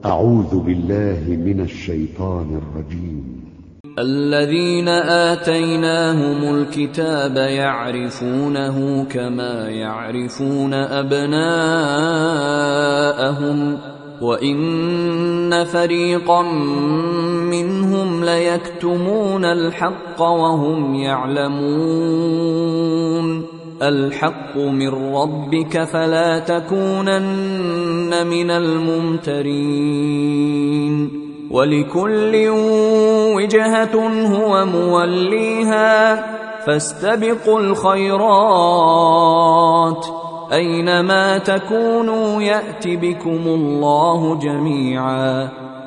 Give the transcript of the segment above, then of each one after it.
أعوذ بالله من الشيطان الرجيم. الذين آتيناهم الكتاب يعرفونه كما يعرفون أبناءهم وإن فريقا منهم ليكتمون الحق وهم يعلمون الحق من ربك فلا تكونن من الممترين ولكل وجهة هو موليها فاستبقوا الخيرات أينما تكونوا يأت بكم الله جميعا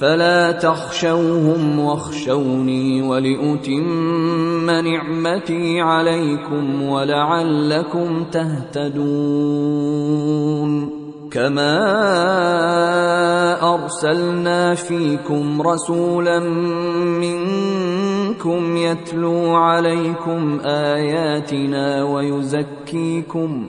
فلا تخشوهم واخشوني ولأتم نعمتي عليكم ولعلكم تهتدون. كما أرسلنا فيكم رسولا منكم يتلو عليكم آياتنا ويزكيكم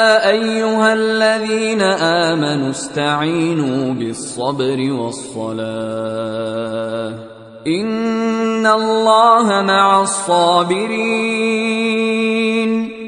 أيها الذين آمنوا استعينوا بالصبر والصلاة. إن الله مع الصابرين.